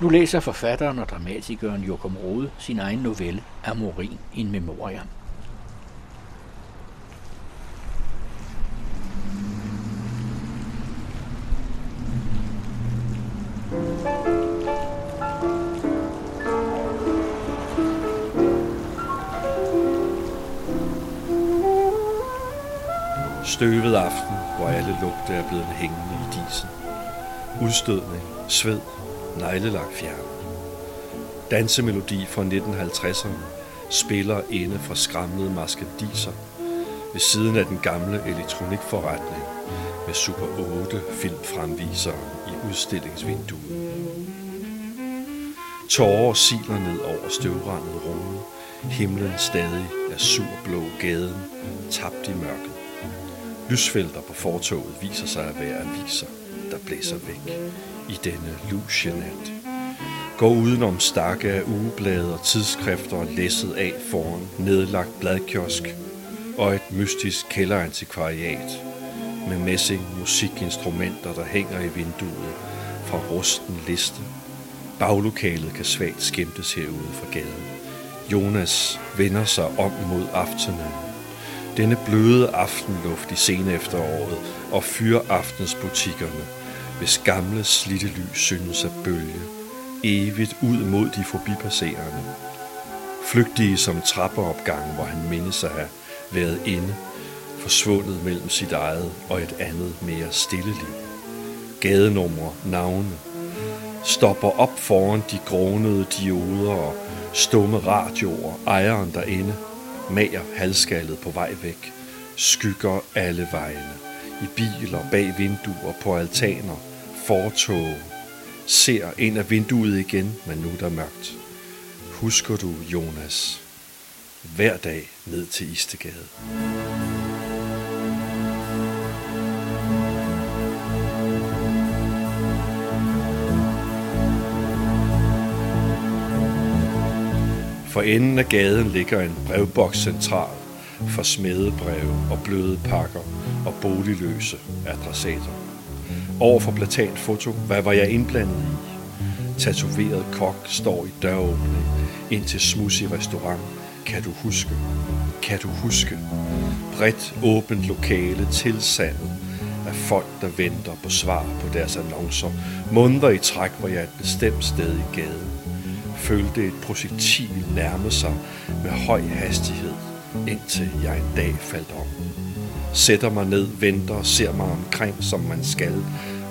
Nu læser forfatteren og dramatikeren Jokum Rode sin egen novelle Amorin in Memoriam. Støvet aften, hvor alle lugte er blevet hængende i disen. Udstødning, sved, neglelak fjern. Dansemelodi fra 1950'erne spiller inde fra skramlede maskadiser ved siden af den gamle elektronikforretning med Super 8 filmfremvisere i udstillingsvinduet. Tårer siler ned over støvrandet rode. Himlen stadig er surblå gaden, tabt i mørket. Lysfelter på fortoget viser sig at være aviser, der blæser væk i denne lucienat. Går udenom stakke af ugeblade og tidsskrifter læsset af foran nedlagt bladkiosk og et mystisk kælderantikvariat med messing musikinstrumenter, der hænger i vinduet fra rusten liste. Baglokalet kan svagt skimtes herude fra gaden. Jonas vender sig om mod aftenen denne bløde aftenluft i sene efteråret og fyraftensbutikkerne, hvis gamle slitte lys synes at bølge, evigt ud mod de forbipasserende. Flygtige som trappeopgang, hvor han mindes at have været inde, forsvundet mellem sit eget og et andet mere stille liv. Gadenumre, navne, stopper op foran de grånede dioder og stumme radioer, ejeren derinde, mager halskaldet på vej væk, skygger alle vejene, i biler, bag vinduer, på altaner, fortog, ser ind af vinduet igen, men nu er der mørkt. Husker du, Jonas, hver dag ned til Istegade? For enden af gaden ligger en brevboks central for smedebreve og bløde pakker og boligløse adressater. Over for platanfoto, hvad var jeg indblandet i? Tatoveret kok står i døråbning ind til smudsig restaurant. Kan du huske? Kan du huske? Bredt åbent lokale tilsandet af folk, der venter på svar på deres annoncer. Måneder i træk var jeg et bestemt sted i gaden følte et projektil nærme sig med høj hastighed, indtil jeg en dag faldt om. Sætter mig ned, venter og ser mig omkring, som man skal.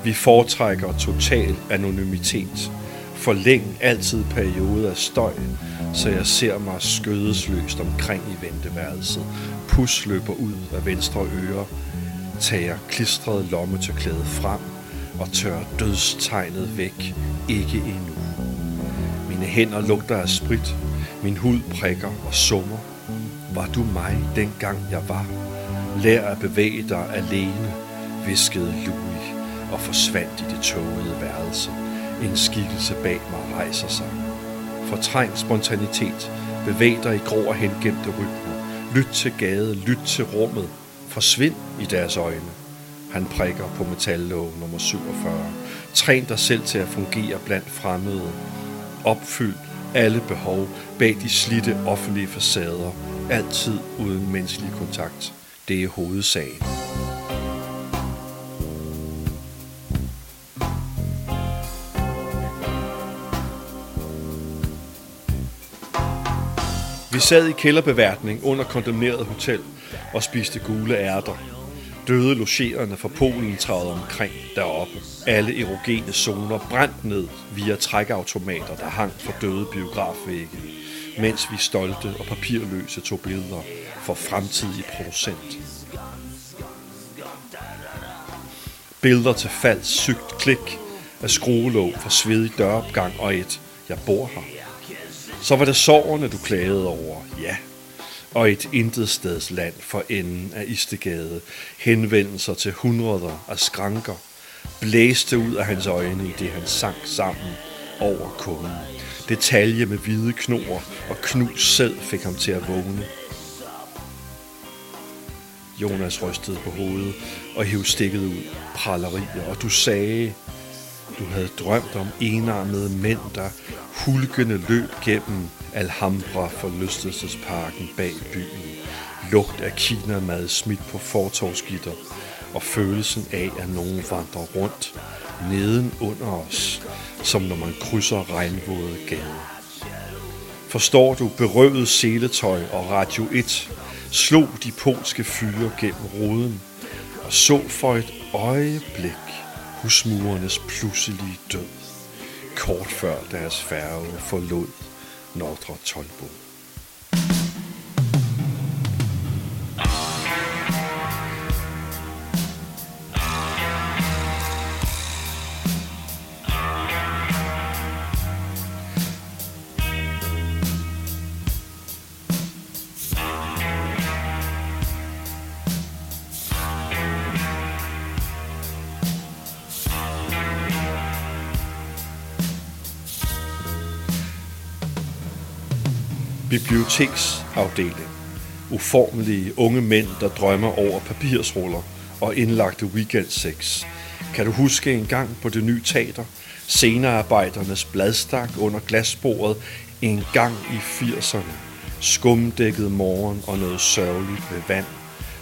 Vi foretrækker total anonymitet. Forlæng altid periode af støj, så jeg ser mig skødesløst omkring i venteværelset. Pus løber ud af venstre øre, tager klistret lommetørklæde frem og tør dødstegnet væk. Ikke endnu. Mine hænder lugter af sprit. Min hud prikker og summer. Var du mig dengang jeg var? Lær at bevæge dig alene, viskede Louis og forsvandt i det tågede værelse. En skikkelse bag mig rejser sig. Fortræng spontanitet. Bevæg dig i grå og hengemte rytmer. Lyt til gade, lyt til rummet. Forsvind i deres øjne. Han prikker på metallåg nummer 47. Træn dig selv til at fungere blandt fremmede Opfyld alle behov bag de slitte offentlige facader, altid uden menneskelig kontakt. Det er hovedsagen. Vi sad i kælderbeværtning under kondemneret hotel og spiste gule ærter døde logerende fra Polen træder omkring deroppe. Alle erogene zoner brændt ned via trækautomater, der hang fra døde biografvægge, mens vi stolte og papirløse tog billeder for fremtidig producent. Billeder til falsk sygt klik af skruelåg fra svedig døropgang og et, jeg bor her. Så var det sårene, du klagede over. Ja, og et intetstedsland land for enden af Istegade henvendelser til hundreder af skranker, blæste ud af hans øjne, i det han sank sammen over kunden. Detalje med hvide knor og knus selv fik ham til at vågne. Jonas rystede på hovedet og hævde stikket ud. Prallerier, og du sagde, Du havde drømt om enarmede mænd, der hulkende løb gennem Alhambra forlystelsesparken bag byen. Lugt af kinamad smidt på fortovsgitter og følelsen af, at nogen vandrer rundt neden under os, som når man krydser regnvåde gader. Forstår du, berøvet seletøj og Radio 1 slog de polske fyre gennem ruden og så for et øjeblik husmurernes pludselige død, kort før deres færge forlod Nordre Tolbod. Biblioteksafdeling. Uformelige unge mænd, der drømmer over papirsruller og indlagte weekendsex. Kan du huske en gang på det nye teater? Scenearbejdernes bladstak under glasbordet en gang i 80'erne. Skumdækket morgen og noget sørgeligt ved vand.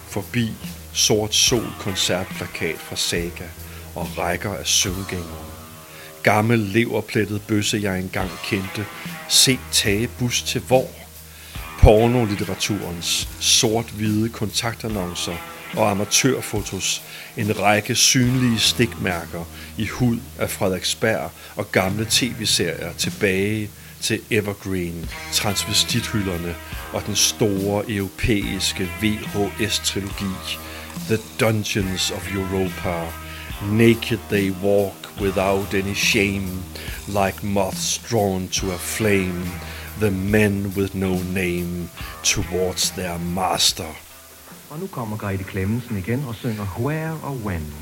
Forbi sort sol koncertplakat fra Saga og rækker af søvngængere. Gammel leverplettet bøsse, jeg engang kendte. Se tage bus til hvor? Pornolitteraturens sort-hvide kontaktannoncer og amatørfotos, en række synlige stikmærker i hud af Frederiksberg og gamle tv-serier tilbage til Evergreen, transvestithylderne og den store europæiske VHS-trilogi The Dungeons of Europa, Naked They Walk Without Any Shame, Like Moths Drawn to a Flame, the men with no name towards their master. Og nu kommer Grete Clemmensen igen og synger Where or When.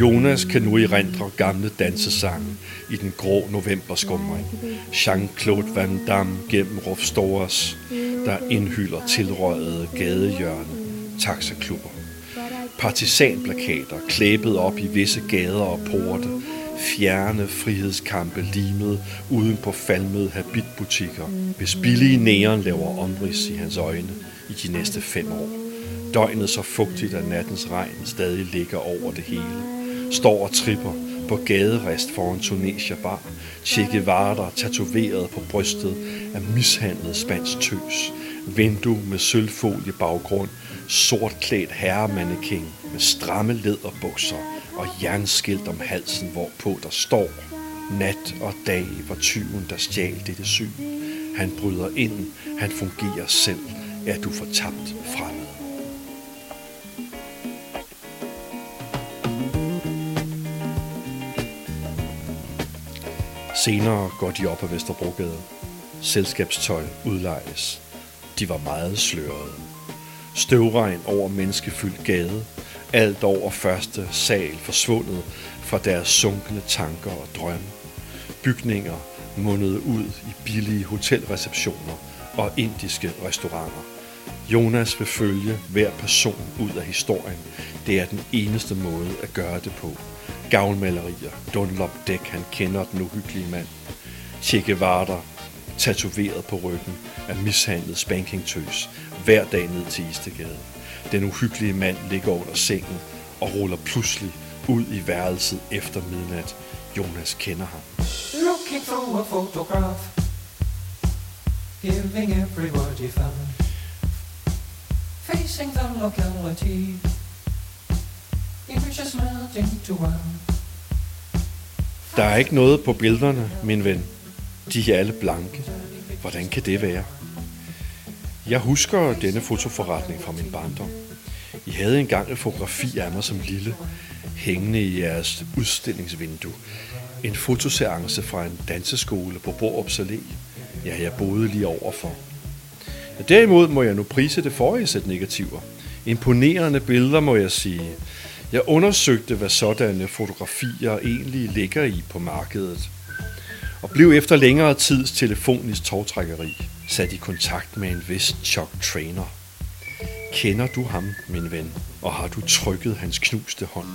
Jonas kan nu erindre gamle dansesange i den grå novemberskumring. Jean-Claude Van Damme gennem Rolf Stores, der indhylder tilrøjede gadehjørne, taxaklubber. Partisanplakater klæbet op i visse gader og porte, fjerne frihedskampe limet uden på falmede habitbutikker, hvis billige næren laver omrids i hans øjne i de næste fem år. Døgnet så fugtigt, at nattens regn stadig ligger over det hele. Står og tripper på gaderest foran Tunisia Bar. Che Guevara tatoveret på brystet af mishandlet spansk tøs. Vindue med sølvfolie baggrund. Sortklædt herremannequin med stramme læderbukser og jernskilt om halsen, hvorpå der står Nat og dag var tyven, der stjal dette syn. Han bryder ind, han fungerer selv, er du fortabt fra Senere går de op ad Vesterbrogade. Selskabstøj udlejes. De var meget slørede. Støvregn over menneskefyldt gade. Alt over første sal forsvundet fra deres sunkne tanker og drømme. Bygninger mundede ud i billige hotelreceptioner og indiske restauranter. Jonas vil følge hver person ud af historien. Det er den eneste måde at gøre det på gavlmalerier, Dunlop dæk, han kender den uhyggelige mand. Che Guevara, tatoveret på ryggen af mishandlet spankingtøs, hver dag ned til Istegade. Den uhyggelige mand ligger under sengen og ruller pludselig ud i værelset efter midnat. Jonas kender ham. Looking through a photograph Giving every word he found Facing the locality der er ikke noget på billederne, min ven. De er alle blanke. Hvordan kan det være? Jeg husker denne fotoforretning fra min barndom. I havde engang et fotografi af mig som lille, hængende i jeres udstillingsvindue. En fotoseance fra en danseskole på Borup Salé. Ja, jeg boede lige overfor. Derimod må jeg nu prise det forrige sæt negativer. Imponerende billeder, må jeg sige. Jeg undersøgte, hvad sådanne fotografier egentlig ligger i på markedet. og blev efter længere tids telefonisk tårtrækkeri sat i kontakt med en vis Chuck Trainer. Kender du ham, min ven, og har du trykket hans knuste hånd?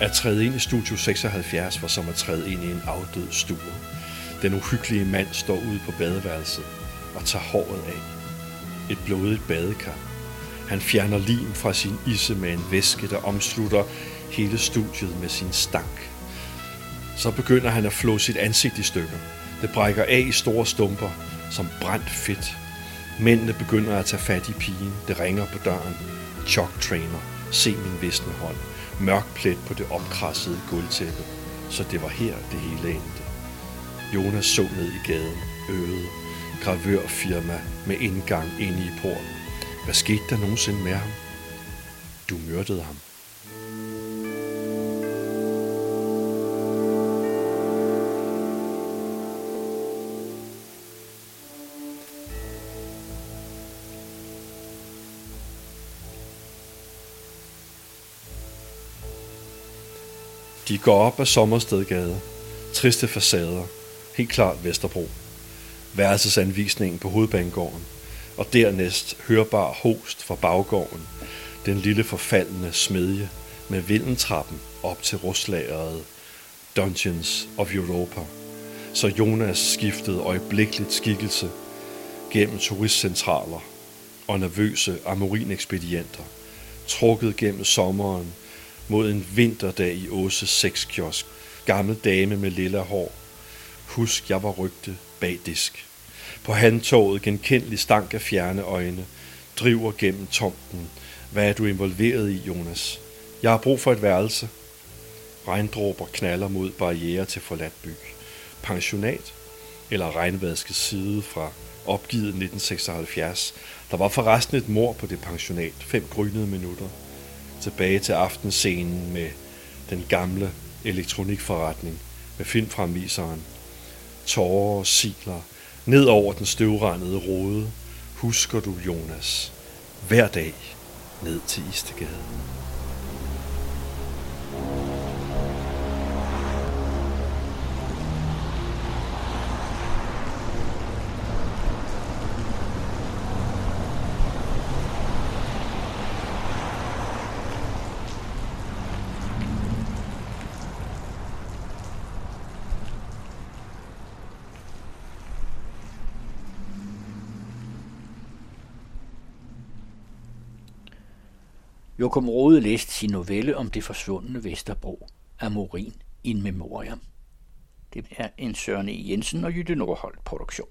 At træde ind i Studio 76 var som at træde ind i en afdød stue. Den uhyggelige mand står ude på badeværelset og tager håret af. Et blodigt badekar. Han fjerner lim fra sin isse med en væske, der omslutter hele studiet med sin stank. Så begynder han at flå sit ansigt i stykker. Det brækker af i store stumper, som brændt fedt. Mændene begynder at tage fat i pigen. Det ringer på døren. Chuck Trainer. Se min visne hånd. Mørk plet på det opkrassede gulvtæppe. Så det var her, det hele endte. Jonas så ned i gaden. Øde. Gravørfirma med indgang inde i porten. Hvad skete der nogensinde med ham? Du myrdede ham. De går op ad Sommerstedgade. Triste facader. Helt klart Vesterbro. Værelsesanvisningen på hovedbanegården. Og dernæst hørbar host fra baggården. Den lille forfaldende smedje med vindentrappen op til ruslageret Dungeons of Europa. Så Jonas skiftede øjeblikkeligt skikkelse gennem turistcentraler og nervøse amorinekspedienter, trukket gennem sommeren mod en vinterdag i Åse 6 kiosk. Gammel dame med lilla hår. Husk, jeg var rygte bag disk. På handtoget genkendelig stank af fjerne øjne. Driver gennem tomten. Hvad er du involveret i, Jonas? Jeg har brug for et værelse. Regndråber knaller mod barriere til forladt byg. Pensionat eller regnvadske side fra opgivet 1976. Der var forresten et mor på det pensionat. Fem grynede minutter tilbage til aftenscenen med den gamle elektronikforretning med filmfremviseren. Tårer og siler ned over den støvrendede rode. Husker du, Jonas, hver dag ned til Istegade. Jokum Rode læste sin novelle om det forsvundne Vesterbro Amorin in Memoriam. Det er en Søren E. Jensen og Jytte Nordholt produktion.